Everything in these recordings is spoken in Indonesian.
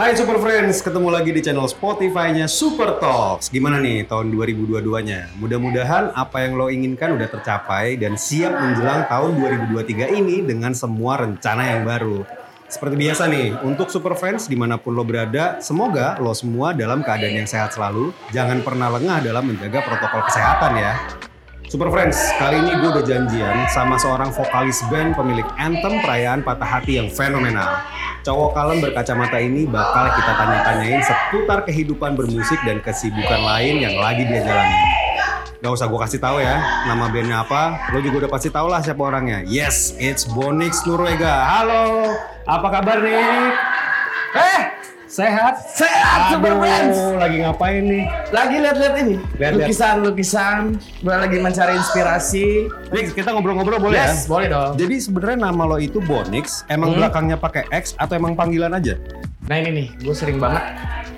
Hai Super Friends, ketemu lagi di channel Spotify-nya Super Talks. Gimana nih tahun 2022-nya? Mudah-mudahan apa yang lo inginkan udah tercapai dan siap menjelang tahun 2023 ini dengan semua rencana yang baru. Seperti biasa nih, untuk Super Friends di mana pun lo berada, semoga lo semua dalam keadaan yang sehat selalu. Jangan pernah lengah dalam menjaga protokol kesehatan ya. Super Friends, kali ini gue udah janjian sama seorang vokalis band pemilik anthem perayaan patah hati yang fenomenal. Cowok kalem berkacamata ini bakal kita tanya-tanyain seputar kehidupan bermusik dan kesibukan lain yang lagi dia jalani. Gak usah gue kasih tahu ya, nama bandnya apa, lo juga udah pasti tahu lah siapa orangnya. Yes, it's Bonix Nurwega. Halo, apa kabar nih? Eh, Sehat? sehat Super Friends. Lagi ngapain nih? Lagi lihat-lihat ini. Lihat-lihat. Lukisan-lukisan. Gue lagi mencari inspirasi. Nih, kita ngobrol-ngobrol boleh ya? yes, boleh dong. Jadi sebenarnya nama lo itu Bonix, emang Hmm. belakangnya pakai X atau emang panggilan aja? Nah ini nih, gue sering banget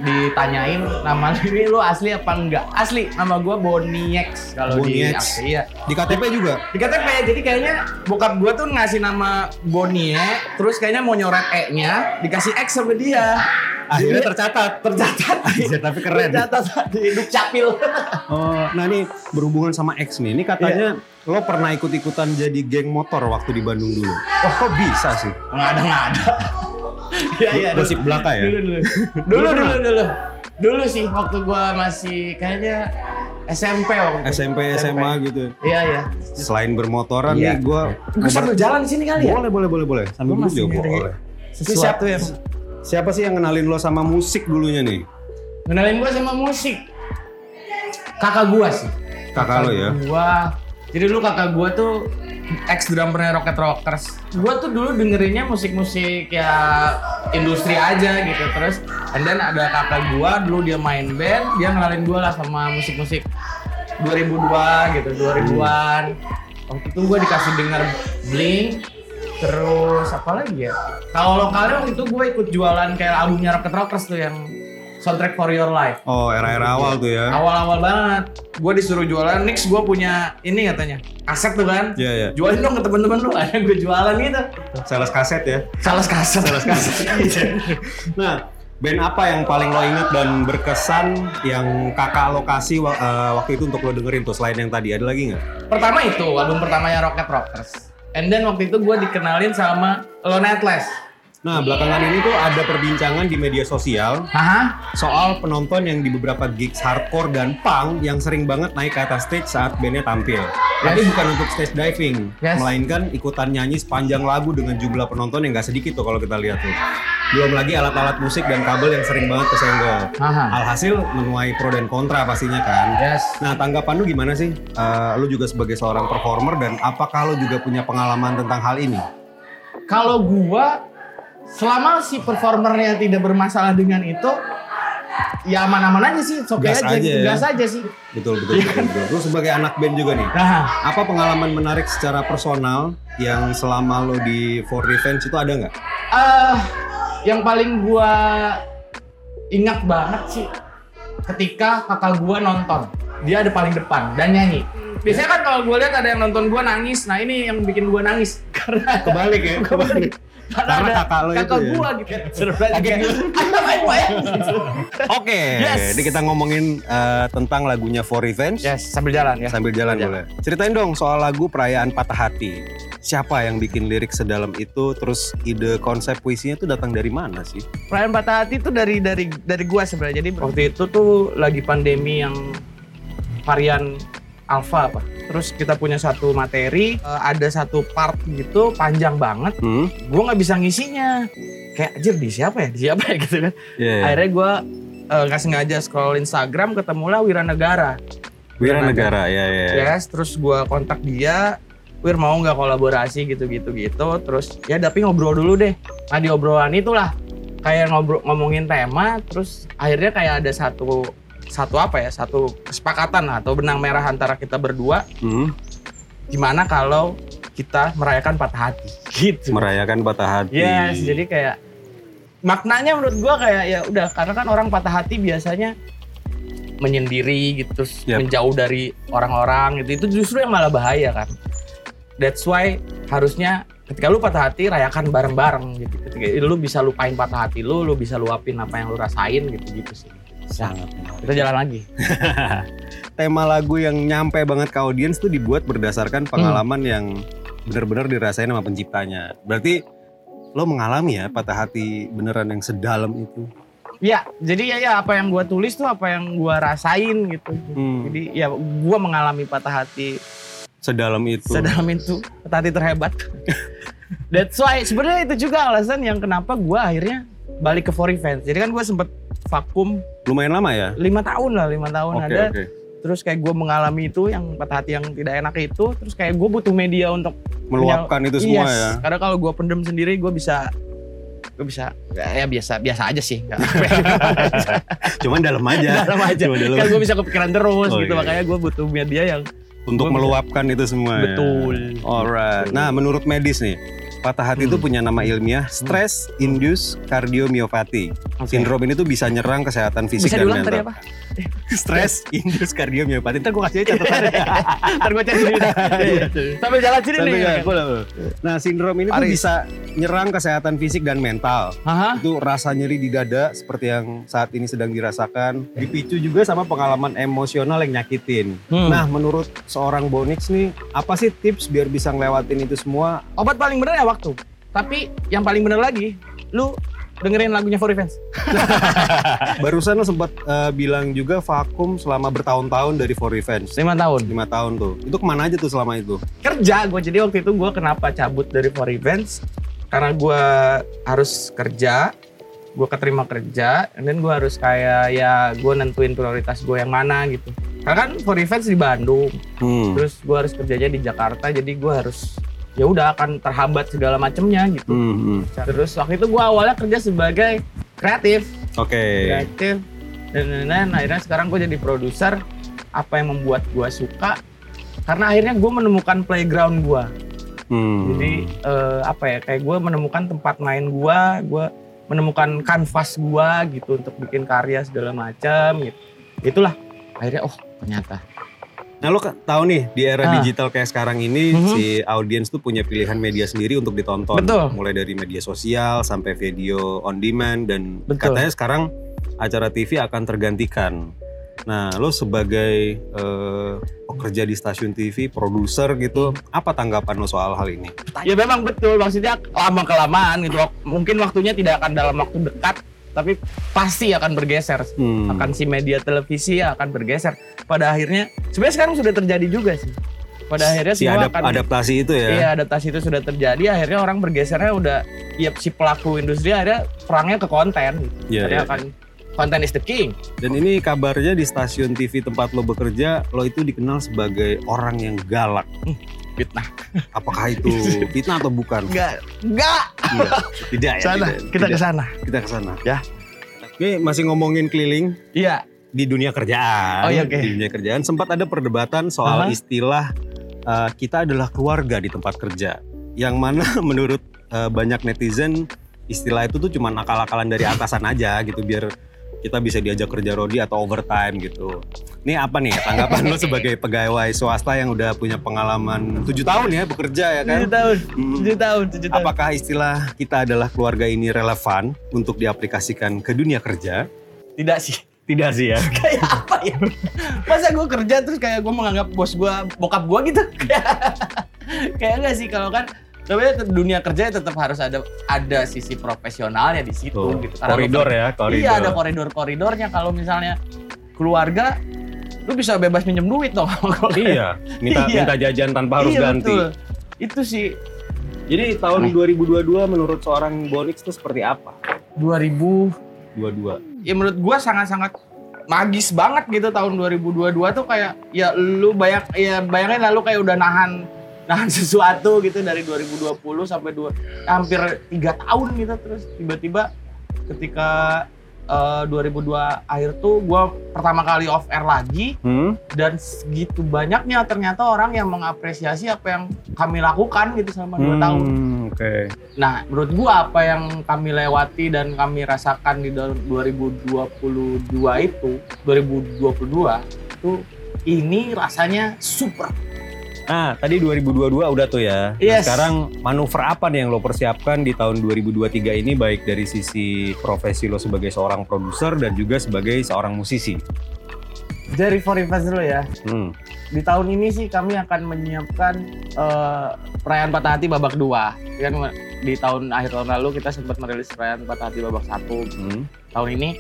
ditanyain nama ini lu asli apa enggak? Asli, nama gue Boniex kalau di ya. Di KTP juga? Di KTP, jadi kayaknya bokap gue tuh ngasih nama Bonie, terus kayaknya mau nyoret E-nya, dikasih X sama dia. Akhirnya tercatat. tercatat. Iya, tapi keren. Tercatat di hidup capil. Oh, nah nih berhubungan sama X nih, ini katanya lo pernah ikut-ikutan jadi geng motor waktu di Bandung dulu. Wah kok bisa sih? Nggak ada, nggak ada. Iya, iya. Gosip belaka ya? Dulu, dulu. Dulu, dulu, dulu. Dulu sih, waktu gua masih kayaknya SMP waktu itu. SMP, SMA gitu. Iya, iya. Selain bermotoran Iya. nih gue Gue sambil jalan di sini kali ya? boleh boleh boleh boleh sambil Gua juga boleh. Siapa yang Siapa sih yang kenalin lo sama musik dulunya nih? kenalin gua sama musik? Kakak gua sih. Kakak lo ya? Gua. Jadi dulu kakak gua tuh ex drummernya Rocket Rockers. Gua tuh dulu dengerinnya musik-musik ya industri aja gitu. Terus and then ada kakak gua dulu dia main band, dia kenalin gua lah sama musik-musik 2002 gitu, 2000-an. Waktu itu gua dikasih denger Blink, terus apa lagi ya? Kalau lokalnya waktu itu gue ikut jualan kayak albumnya Rocket Rockers tuh yang Soundtrack for Your Life. Oh era-era awal tuh ya? Awal-awal banget, gue disuruh jualan. Nix gue punya ini katanya, kaset tuh kan. Iya iya. Jualin dong ke temen-temen lu, ada gue jualan gitu. Sales kaset ya? Salah kaset. Sales kaset. nah, band apa yang paling lo inget dan berkesan yang kakak lokasi waktu itu untuk lo dengerin tuh selain yang tadi ada lagi nggak? pertama itu, album pertamanya Rocket Rockers. And then waktu itu gue dikenalin sama Lone Atlas. Nah belakangan ini tuh ada perbincangan di media sosial Hah? soal penonton yang di beberapa gigs hardcore dan punk yang sering banget naik ke atas stage saat bandnya tampil. Tapi bukan untuk stage diving, Yes. melainkan ikutan nyanyi sepanjang lagu dengan jumlah penonton yang gak sedikit tuh kalau kita lihat tuh. Belum lagi alat-alat musik dan kabel yang sering banget kesenggol. Aha. Alhasil menuai pro dan kontra pastinya kan. Yes. Nah tanggapan lu gimana sih? Eh, lu juga sebagai seorang performer dan apakah lu juga punya pengalaman tentang hal ini? Kalau gua selama si performernya tidak bermasalah dengan itu, ya aman-aman aja sih, sok aja, aja ya. gas aja sih. Betul betul betul. betul. Lu sebagai anak band juga nih. Nah, Apa pengalaman menarik secara personal yang selama lo di For Revenge itu ada nggak? eh yang paling gua ingat banget sih ketika kakak gua nonton dia ada paling depan dan nyanyi biasanya kan kalau gua lihat ada yang nonton gua nangis nah ini yang bikin gua nangis karena Kebalik ya, kebalik. karena, kakak lo itu kakak ya. gua gitu Seru banget main main gitu. Oke, Yes. jadi kita ngomongin eh, tentang lagunya For Revenge. yes sambil jalan ya Sambil jalan boleh. Ceritain dong soal lagu Perayaan Patah Hati. Siapa yang bikin lirik sedalam itu? Terus ide konsep puisinya tuh datang dari mana sih? perayaan patah hati itu dari dari dari gua sebenarnya jadi waktu itu tuh lagi pandemi yang varian alpha apa terus kita punya satu materi eh, ada satu part gitu panjang banget Hmm? gue nggak bisa ngisinya kayak anjir di siapa ya di siapa ya gitu kan Iya. akhirnya gue nggak sengaja scroll Instagram ketemulah Wiranegara Wira Negara, ya ya. ya. yes terus gue kontak dia Wir mau nggak kolaborasi gitu gitu terus ya tapi ngobrol dulu deh nah di obrolan itulah kayak ngobrol ngomongin tema terus akhirnya kayak ada satu satu apa ya satu kesepakatan atau benang merah antara kita berdua Hmm? gimana kalau kita merayakan patah hati gitu Merayakan patah hati. Yes, jadi kayak maknanya menurut gua kayak ya udah karena kan orang patah hati biasanya menyendiri gitu terus Yap. menjauh dari orang-orang gitu itu justru yang malah bahaya kan. That's why harusnya ketika lu patah hati rayakan bareng-bareng gitu ketika lu bisa lupain patah hati lu lu bisa luapin apa yang lu rasain gitu gitu sih Sangat. kita jalan lagi Tema lagu yang nyampe banget ke audiens tuh dibuat berdasarkan pengalaman yang benar-benar dirasain sama penciptanya. Berarti lo mengalami ya patah hati beneran yang sedalam itu. ya jadi ya ya apa yang gua tulis tuh apa yang gua rasain gitu Hmm, jadi ya gua mengalami patah hati sedalam itu. sedalam itu hati terhebat that's why sebenarnya itu juga alasan yang kenapa gua akhirnya balik ke For Events jadi kan gua sempet vakum Lumayan lama ya? lima tahun lah lima tahun Oke ada oke. terus kayak gue mengalami itu yang patah hati yang tidak enak itu terus kayak gue butuh media untuk Meluapkan itu semua Yes. ya. karena kalau gue pendem sendiri gue bisa gue bisa ya biasa biasa aja sih Cuman dalam aja. dalam aja Cuma dalam. kan gue bisa kepikiran terus Oh, gitu iya. makanya gue butuh media yang Untuk meluapkan itu semua ya. betul Alright. Nah, menurut medis nih, patah hati itu Hmm. punya nama ilmiah stress induced cardiomyopathy. Sindrom ini tuh bisa nyerang kesehatan fisik bisa dan diulang tadi mental. apa Stress induced cardiomyopathy. ntar gue kasih aja catatannya ntar gue cari sendiri Iya. sambil jalan sini nih. Nah, sindrom ini tuh bisa nyerang kesehatan fisik dan mental. Hah? Itu rasa nyeri di dada seperti yang saat ini sedang dirasakan. Dipicu juga sama pengalaman emosional yang nyakitin. Hmm. Nah, menurut seorang Bonix nih, apa sih tips biar bisa ngelewatin itu semua? obat paling bener ya waktu tapi yang paling bener lagi lu dengerin lagunya For Events Barusan lo sempat eh, bilang juga vakum selama bertahun-tahun dari For Revenge. lima tahun Lima tahun tuh. Itu ke mana aja tuh selama itu? kerja gue jadi waktu itu gue kenapa cabut dari For Events karena gue harus kerja gue keterima kerja dan gue harus kayak ya gue nentuin prioritas gue yang mana gitu karena kan For Events di Bandung Hmm. terus gue harus kerjanya di Jakarta jadi gue harus ya udah akan terhambat segala macemnya gitu. Hmm, hmm. terus waktu itu gue awalnya kerja sebagai kreatif. Oke. kreatif. Dan lain-lain. Akhirnya sekarang gue jadi produser. Apa yang membuat gue suka? Karena akhirnya gue menemukan playground gue Hmm. jadi eh, apa ya kayak gue menemukan tempat main gue gue menemukan kanvas gue gitu untuk bikin karya segala macam gitu. Itulah. Akhirnya oh ternyata Nah lo tahu nih di era Ah. digital kayak sekarang ini Mhm. si audiens tuh punya pilihan media sendiri untuk ditonton. Betul. Mulai dari media sosial sampai video on demand dan Betul. katanya sekarang acara TV akan tergantikan. Nah lo sebagai eh, pekerja di stasiun TV, produser gitu, apa tanggapan lo soal hal ini? ya memang betul maksudnya lama kelamaan gitu mungkin waktunya tidak akan dalam waktu dekat tapi pasti akan bergeser Hmm. akan si media televisi akan bergeser pada akhirnya sebenarnya sekarang sudah terjadi juga sih pada akhirnya si semua adap- akan adaptasi itu ya. iya adaptasi itu sudah terjadi akhirnya orang bergesernya udah ya si pelaku industri akhirnya perangnya ke konten gitu. Iya, akhirnya iya. akan konten is the king Dan ini kabarnya di stasiun TV tempat lo bekerja, lo itu dikenal sebagai orang yang galak. Fitnah Apakah itu fitnah atau bukan? enggak enggak Iya, tidak ya. sana tidak. kita ke sana kita ke sana. Ya. Ini masih ngomongin keliling iya di dunia kerjaan. Oh, iya, oke. Di dunia kerjaan sempat ada perdebatan soal Aha. istilah uh, kita adalah keluarga di tempat kerja. Yang mana menurut uh, banyak netizen istilah itu tuh cuma akal-akalan dari atasan aja gitu biar kita bisa diajak kerja rodi atau overtime gitu. Ini apa nih tanggapan lo sebagai pegawai swasta yang udah punya pengalaman tujuh tahun ya bekerja ya kan? tujuh tahun Hmm. tujuh tahun tujuh tahun Apakah istilah kita adalah keluarga ini relevan untuk diaplikasikan ke dunia kerja? tidak sih Tidak sih ya. kayak apa ya masa gue kerja terus kayak gue menganggap bos gue bokap gue gitu kayak enggak sih kalau kan tapi dunia kerja tetap harus ada ada sisi profesionalnya di situ Tuh, gitu Karena lu koridor ya, koridor. Iya ada koridor-koridornya kalau misalnya keluarga lu bisa bebas minjem duit dong. Iya, minta Iya. minta jajan tanpa harus Iya, ganti. betul. Itu sih Jadi tahun 2022 menurut seorang Bonix itu seperti apa? 2000 22. ya menurut gua sangat-sangat magis banget gitu tahun 2022 tuh kayak ya lu banyak ya bayangin lalu kayak udah nahan nahan sesuatu gitu dari 2020 sampai dua hampir tiga tahun gitu terus tiba-tiba ketika eh, 2002 akhir tuh gua pertama kali off air lagi Hmm? dan segitu banyaknya ternyata orang yang mengapresiasi apa yang kami lakukan gitu selama dua Hmm, tahun. Oke. Nah, menurut gua apa yang kami lewati dan kami rasakan di dalam 2022 itu, 2022 itu ini rasanya super. Nah, tadi 2022 udah tuh ya. Nah, Yes. sekarang manuver apa nih yang lo persiapkan di tahun 2023 ini baik dari sisi profesi lo sebagai seorang produser dan juga sebagai seorang musisi. Dari For Invest dulu ya. Hmm. Di tahun ini sih kami akan menyiapkan eh, perayaan Patah Hati babak 2. Kan di tahun akhir tahun lalu kita sempat merilis perayaan Patah Hati babak 1. Hmm. Tahun ini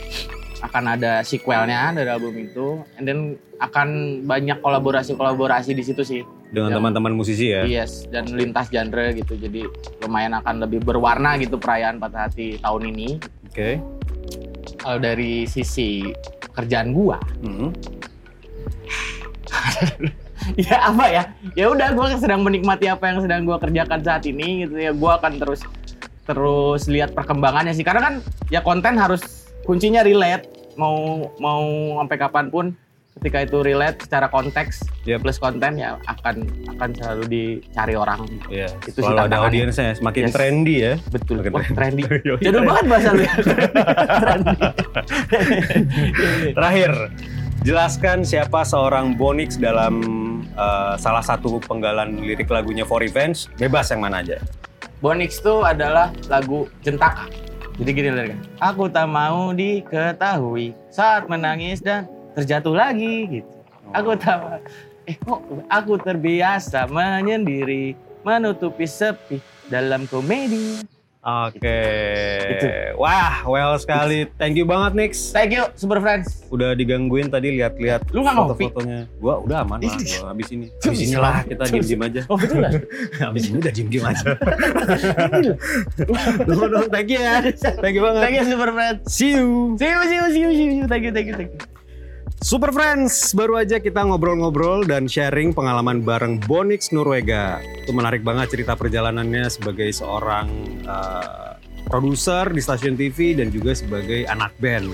akan ada sequelnya dari album itu, and then akan banyak kolaborasi-kolaborasi di situ sih. Dengan teman-teman musisi ya. Yes, dan lintas genre gitu. Jadi lumayan akan lebih berwarna gitu perayaan Patah Hati tahun ini. Oke. Kalau dari sisi kerjaan gua, Hmm. ya apa ya? Ya udah gua sedang menikmati apa yang sedang gua kerjakan saat ini gitu ya. Gua akan terus terus lihat perkembangannya sih. Karena kan ya konten harus kuncinya relate mau mau sampai kapan pun ketika itu relate secara konteks Yep. plus konten ya akan akan selalu dicari orang Iya. Itu Selalu ada audiensnya, semakin Yes. trendy ya. betul Makin Wah, trendy Yoi, jadul trendy. banget bahasa lu ya trendy Terakhir, jelaskan siapa seorang Bonix dalam uh, salah satu penggalan lirik lagunya For Revenge. Bebas yang mana aja. Bonix itu adalah lagu Jentaka. Jadi gini liriknya. Aku tak mau diketahui saat menangis dan terjatuh lagi gitu. Aku tak mau. Eh kok aku terbiasa menyendiri menutupi sepi dalam komedi. Oke. Itu. Wah, well sekali. Thank you banget Nix. Thank you Super Friends. Udah digangguin tadi lihat-lihat Lu nggak foto-fotonya. Gua udah aman lah. Gua habis ini. Cus. Habis inilah kita diem-diem aja. Oh betul lah. habis ini udah diem-diem aja. no, no, thank you ya. Thank you banget. Thank you Super Friends. See you. See you, see you, see you, see you. Thank you, thank you, thank you. Super Friends, baru aja kita ngobrol-ngobrol dan sharing pengalaman bareng Bonix Nurwega. Itu menarik banget cerita perjalanannya sebagai seorang uh, produser di stasiun TV dan juga sebagai anak band.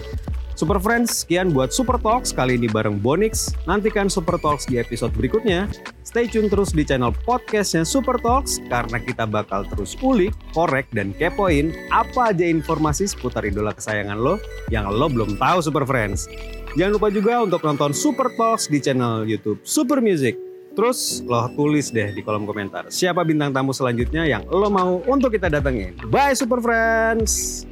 Super Friends, sekian buat Super Talks kali ini bareng Bonix. Nantikan Super Talks di episode berikutnya. Stay tune terus di channel podcastnya Super Talks karena kita bakal terus ulik, korek, dan kepoin apa aja informasi seputar idola kesayangan lo yang lo belum tahu Super Friends. Jangan lupa juga untuk nonton Super Talks di channel YouTube Super Music. Terus lo tulis deh di kolom komentar siapa bintang tamu selanjutnya yang lo mau untuk kita datengin. Bye Super Friends!